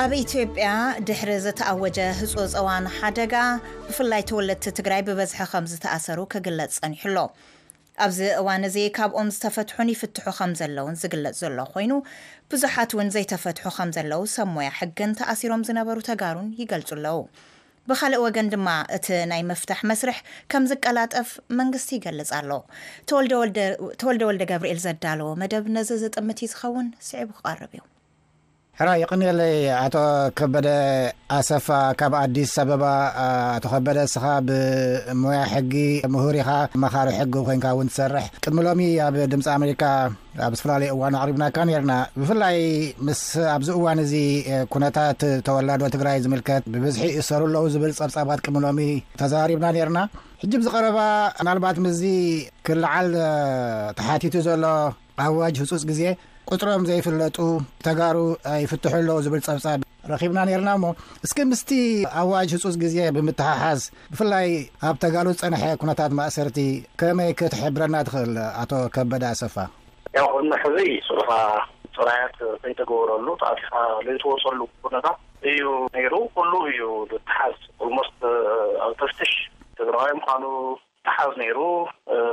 ኣብ ኢትዮጵያ ድሕሪ ዝተኣወጀ ህፁፅ እዋን ሓደጋ ብፍላይ ተወለድቲ ትግራይ ብበዝሒ ከምዝተኣሰሩ ክግለፅ ፀኒሑ ኣሎ። ኣብዚ እዋን እዚ ካብኦም ዝተፈትሑን ይፍትሑ ከምዘለውን ዝግለፅ ዘሎ ኮይኑ ብዙሓት እውን ዘይተፈትሑ ከምዘለው ሰብ ሞያ ሕግን ተኣሲሮም ዝነበሩ ተጋሩን ይገልፁ ኣለው። ብኻልእ ወገን ድማ እቲ ናይ ምፍታሕ መስርሕ ከም ዝቀላጠፍ መንግስቲ ይገልጽ ኣሎ። ተወልደ ወልደገብርኤል ዘዳለዎ መደብ ነዚ ዝጥምት እዩ ዝኸውን፣ ስዒቡ ክቐርብ እዩ። ሕራይ የቐንየለይ ኣቶ ከበደ ኣሰፋ ካብ ኣዲስ ኣበባ። ኣቶ ከበደ እስኻ ብሞያ ሕጊ ምሁር ኢኻ፣ ኣማኻሪ ሕጊ ኮይንካ እውን ትሰርሕ። ቅድሚ ሎሚ ኣብ ድምጺ ኣመሪካ ኣብ ዝተፈላለዩ እዋኑ ኣቕሪብናካ ነርና ብፍላይ ምስ ኣብዚ እዋን እዚ ኩነታት ተወላዶ ትግራይ ዝምልከት ብብዝሒ ይእሰሩ ኣለዉ ዝብል ፀብፃባት ቅምሎሚ ተዘራሪብና ነርና ሕጂ ብ ዝቀረባ ናልባት ምስዚ ክልዓል ተሓቲቱ ዘሎ ኣዋጅ ህፁፅ ግዜ ቁፅሮም ዘይፍለጡ ተጋሩ ይፍትሑ ኣለዉ ዝብል ፀብፃብ ረኺብና ነርና እሞ እስኪ ምስቲ ኣዋጅ ህፁፅ ግዜ ብምትሓሓዝ ብፍላይ ኣብ ተጋሉ ዝፀንሐ ኩነታት ማእሰርቲ ከመይ ክትሕብረና ትኽእል ኣቶ ከበደ ኣሰፋ ያውንሕዘይ ስኻ ፅራያት ከይተገበረሉ ተኣኻ ዘይትወፀሉ ኩነታት እዩ ነይሩ ኩሉ እዩ ዝትሓዝ ኦልሞስት ኣብ ተፍትሽ ትግራዋይ ምኳኑ ይተሓዝ ነይሩ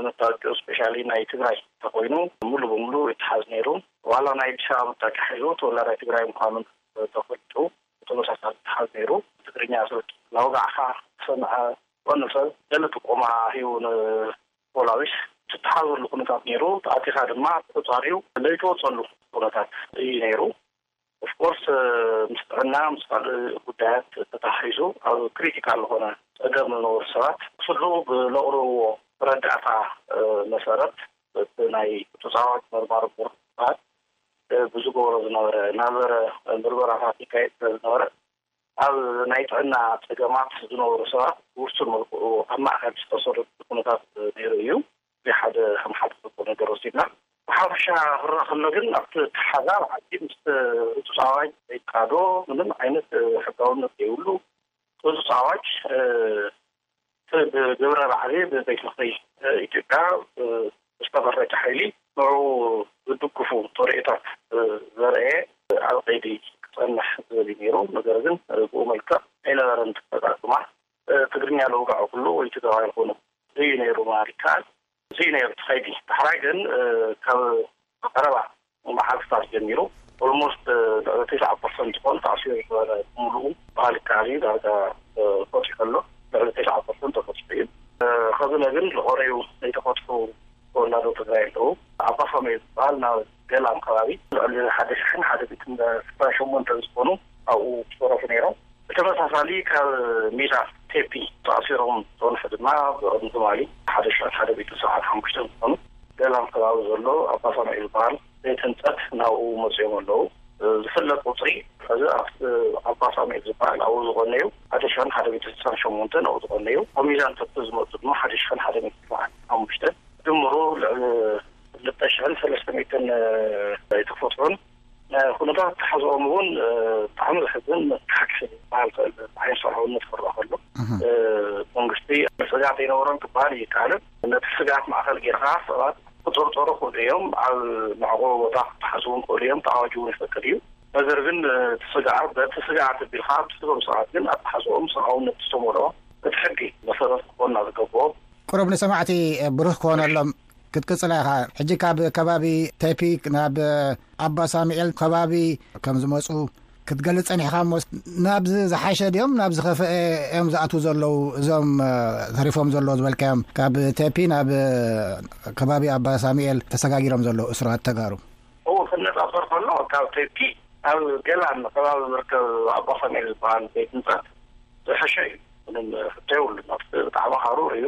መታወቂኡ ስፔሻሊ ናይ ትግራይ ተኾይኑ ሙሉ ብሙሉ ይተሓዝ ነይሩ ዋላ ናይ ኣዲስ ኣበባ መታወቂያ ሒዙ ተወላዳይ ትግራይ ምዃኑ ተፈልጡ ብተመሳሳሊ ይተሓዝ ነይሩ ትግርኛ ስርቂ እናወጋዕኻ ዝሰምዐ ኮነ ሰብ ገለ ጥቆማ ሂቡ ንፖላዊስ ትተሓዘሉ ኩነታት ነይሩ ተኣቲኻ ድማ ቁፃሪኡ ዘይትወፀሉ ኩነታት እዩ ነይሩ። ኦፍ ኮርስ ምስ ጥዕና ምስ ካልእ ጉዳያት ተተሓሒዙ ኣብ ክሪቲካል ዝኾነ ፀገም ዝነበሩ ሰባት ክፍሉ ብለቕርብዎ መረዳእታ መሰረት በቲ ናይ ተፃዋት መርማሪ ቦርድ ዝበሃል ብዝገብሮ ዝነበረ እናዘረ ምርመራታት ይካየድ ስለዝነበረ ኣብ ናይ ጥዕና ፀገማት ዝነበሩ ሰባት ብውሱን መልክዑ ኣብ ማእኸል ዝተወሰደሉ ኩነታት ነይሩ እዩ። ናይ ሓደ ከም ሓደ ጽቡቕ ነገር ወሲድና ብሓፈሻ ክረኣ ከሎ ግን ኣብቲ እተሓሓዛ ኣብ ዓዲ ምስ ህጹጽ ኣዋጅ ዘይተኻዶ ምንም ዓይነት ሕጋውነት ዘይብሉ ህጹጽ ኣዋጅ እቲ ብግብረ ራዕዲ ብቤት ምኽሪ ኢትዮጵያ ዝተመረጸ ሓይሊ ንዕኡ ዝድግፉ ተርእዮታት ዘርኣየ ኣብ ቀይዲ ክጸንሕ ዝብል እዩ ነይሩ። ነገር ግን ብኡ መልክዕ ኣይነበረን እቲ ኣጋጥማ። ትግርኛ ለውጋዑ ኩሉ ወይ ትግራዋይ ኩኑ እዙይ ነይሩ ምባል ይከኣል። እዙይ ነይሩ እቲ ከይዲ። ዳሕራይ ግን ካብ ቀረባ መዓልትታት ጀሚሩ Almost ልዕሊ ተስዓ ፐርሰንት ዝኾኑ ተኣሲሩ ዝነበረ ብምሉኡ ምባል ይከኣል እዩ ዳርጋ ተፈቲሑ ኣሎ። ልዕሊ ተስዓ ፐርሰንት ተፈቲሑ እዩ። ከዚ ነግን ዝቐረዩ ዘይተፈትሑ ተወላዶ ትግራይ ኣለዉ። ኣባ ሰመዩ ዝባሃል ናብ ገላን ከባቢ ልዕሊ ሓደ ሽሕን ሓደ ሚእትን ዕስራን ሸሞንተን ዝኾኑ ኣብኡ ዝተረፉ ነይሮም። ብተመሳሳሊ ካብ ሜዳ ቴፒ ተኣሲሮም ዝፀንሑ ድማ ብቕድሚ ትማሊ ሓደ ሽሕን ሓደ ሚእትን ሰብዓን ሓሙሽተን ዝኾኑ ገላን ከባቢ ዘሎ ኣባ ሳሙኤል ዝበሃል ቤት ህንፀት ናብኡ መፂኦም ኣለው። ዝፍለጥ ቁፅሪ ሕዚ ኣባ ሳሙኤል ዝበሃል ኣብኡ ዝቐነዩ ሓደ ሽሕን ሓደ ሚእትን ስሳን ሸሞንተን ኣብኡ ዝቐነዩ ካብ ሚዛን ተፕ ዝመፁ ድማ ሓደ ሽሕን ሓደ ሚእትን ሰብዓን ሓሙሽተን ብድምሩ ልዕሊ ክልተ ሽሕን ሰለስተ ሚእትን ኣይተፈትሑን ኩነታት ኣተሓዝኦም እውን ብጣዕሚ ዘሕዝን መታሓክሲ ክበሃል ዝኽእል ዓይነት ሰብኣውነት ክረኣ ከሎ መንግስቲ ስግኣት ኣይነበሮን ክበሃል እይከኣልን ነቲ ስግኣት ማእኸል ጌርኻ ሰባት ክጥርጠሩ ይኽእሉ እዮም ኣብ መዕቆቢ ቦታ ክተሓዙ እውን ይኽእሉ እዮም እቲ ኣዋጅ እውን ይፈቅድ እዩ ነገር ግን እቲ ስግኣት በቲ ስግኣት ኣቢልካ ብስቶም ሰባት ግን ኣተሓዝኦም ሰብኣውነት ዝተመልኦ እቲ ሕጊ መሰረት ክኾና ዝገብኦ ቅሩብ ንሰማዕቲ ብሩህ ክኾነሎም ክትቅጽላ ኢኻ ሕጂ ካብ ከባቢ ቴፒ ናብ ኣባ ሳሙኤል ከባቢ ከም ዝመጹ ክትገልጽ ጸኒሕካ ሞ ናብዚ ዝሓሸ ድዮም ናብ ዝኸፈአ እዮም ዝኣትዉ ዘለዉ እዞም ተሪፎም ዘለዉ ዝበልካዮም ካብ ቴፒ ናብ ከባቢ ኣባ ሳሙኤል ተሰጋጊሮም ዘለዉ እሱራት ተጋሩ እው ክነጻጸር ከሎ ካብ ቴፒ ኣብ ገላን ከባቢ ዝርከብ ኣባ ሳሙኤል ዝበሃል ቤት ህንጸት ዝሐሸ እዩ ምንም ሕቶ የብሉን ኣብቲ ብጣዕሚ ሃሩር እዩ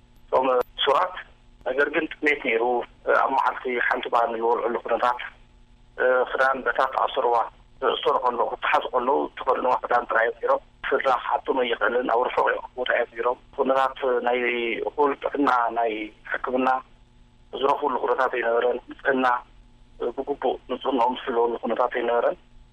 እቶም እሱራት ነገር ግን ጥሜት ነይሩ ኣብ መዓልቲ ሓንቲ ባኒ ዝበልዕሉ ኩነታት፣ ክዳን በታ እተኣሰርዋ ዝእሰሩ ከለዉ ክተሓዙ ከለዉ ዝተኸድንዋ ክዳን ጥራይ እዮም ነይሮም፣ ስድራ ክሓቶም ኣይኸእልን ኣብ ርሑቕ እዮም ክኸዱ ኣዮም ነይሮም፣ ኩነታት ናይ እኹል ጥዕና ናይ ሕክምና ዝረኽብሉ ኩነታት ኣይነበረን፣ ንጽህና ብግቡእ ንጽህንኦም ዝሕልወሉ ኩነታት ኣይነበረን።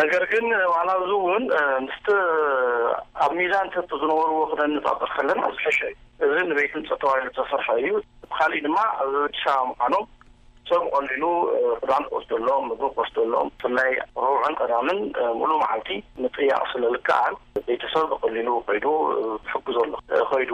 ነገር ግን ዋላ እዚ እውን ምስቲ ኣብ ሚዛን ትሕቲ ዝነበርዎ ክነነፃፅር ከለና ዝሐሸ እዩ። እዚ ንቤት ህንፀት ተባሂሉ ዝተሰርሐ እዩ። እቲ ካሊእ ድማ ኣብ ኣዲስ ኣበባ ምዃኖም ሰብ ብቐሊሉ ክዳን ክወስደሎም፣ ምግቢ ክወስደሎም ብፍላይ ረቡዕን ቀዳምን ሙሉእ መዓልቲ ምጥያቕ ስለዝከኣል ቤተሰብ ብቐሊሉ ከይዱ ክሕግዞ ኣሎ። ከይዱ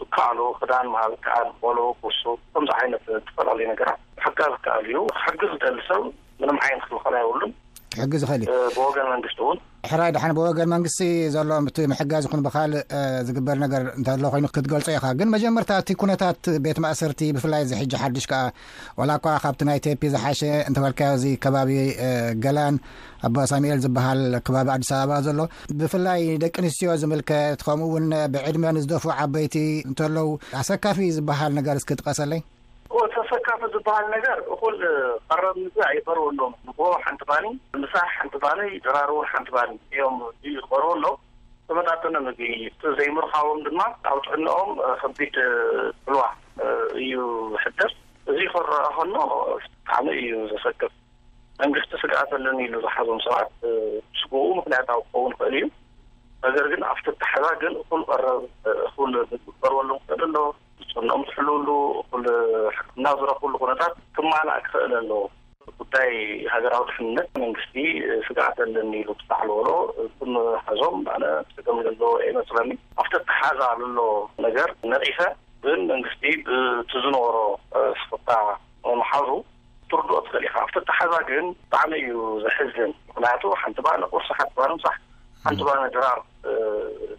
ዝከኣሎ ክዳን ምሃብ ይከኣል፣ ቆሎ፣ ኩሱ ከምዚ ዓይነት ዝተፈላለዩ ነገራት ምሕጋዝ ይከኣል እዩ። ክሕግዝ ዝደሊ ሰብ ምንም ዓይነት ክልኸላ የብሉን። ክሕግዝ ይኽእል እዩ ብወገን መንግስቲ እውን ሕራይ ድሓን ብወገን መንግስቲ ዘሎ እቲ ምሕጋዝ ይኹን ብካልእ ዝግበር ነገር እንተሎ ኮይኑ ክትገልጾ ኢኻ ግን መጀመርታ እቲ ኩነታት ቤት ማእሰርቲ ብፍላይ እዚ ሕጂ ሓድሽ ከዓ ዋላ እኳ ካብቲ ናይ ቴፒ ዝሓሸ እንተበልካዮ እዚ ከባቢ ገላን ኣባ ሳሙኤል ዝበሃል ከባቢ ኣዲስ ኣበባ ዘሎ ብፍላይ ደቂ ኣንስትዮ ዝምልከት ከምኡ እውን ብዕድመ ንዝደፉ ዓበይቲ እንተለዉ ኣሰካፊ ዝበሃል ነገር እስኪ ጥቀሰለይ እወ ተሰካፊ ዝብሃል ነገር እኹል ቀረብ ምግቢ ኣይቐርበሎምን። ንግሆ ሓንቲ ባኒ፣ ምሳሕ ሓንቲ ባኒ፣ ድራር እውን ሓንቲ ባኒ እዮም ዝቐርበሎም። ዝተመጣጠነ ምግቢ ዘይምርካቦም ድማ ኣብ ጥዕንኦም ከቢድ ፅልዋ እዩ ዘሕድር። እዙይ ክረኣ ከሎ ብጣዕሚ እዩ ዘሰክፍ። መንግስቲ ስግኣት ኣለኒ ኢሉ ዝሓዞም ሰባት ስግኡ ምኽንያታዊ ክኸውን ይኽእል እዩ። ነገር ግን ኣብቲ ኣተሓሕዛ ግን እኹል ቀረብ እኹል ምግቢ ክቐርበሎም ይኽእል ኣሎ። ንፅዕንኦም ዝሕልውሉ፣ እኹል ሕክምና ዝረኽብሉ ኩነታት ክማላእ ክኽእል ኣለዎ። ጉዳይ ሃገራዊ ድሕንነት መንግስቲ ስግኣት ኣለኒ ኢሉ ዝተዓልወሎ ብምሓዞም ኣነ ፀገም ዘለዎ ኣይመስለንን። ኣብቲ ኣተሓሕዛ ልሎ ነገር ነቒፈ ግን መንግስቲ ብቲ ዝነበሮ ስኽፍታ ምምሓዙ ክትርድኦ ትኽእል ኢኻ። ኣብቲ ኣተሓሕዛ ግን ብጣዕሚ እዩ ዘሕዝን ምኽንያቱ ሓንቲ ባኒ ቁርሲ ሓንቲ ባኒ ምሳሕ ሓንቲ ባኒ ድራር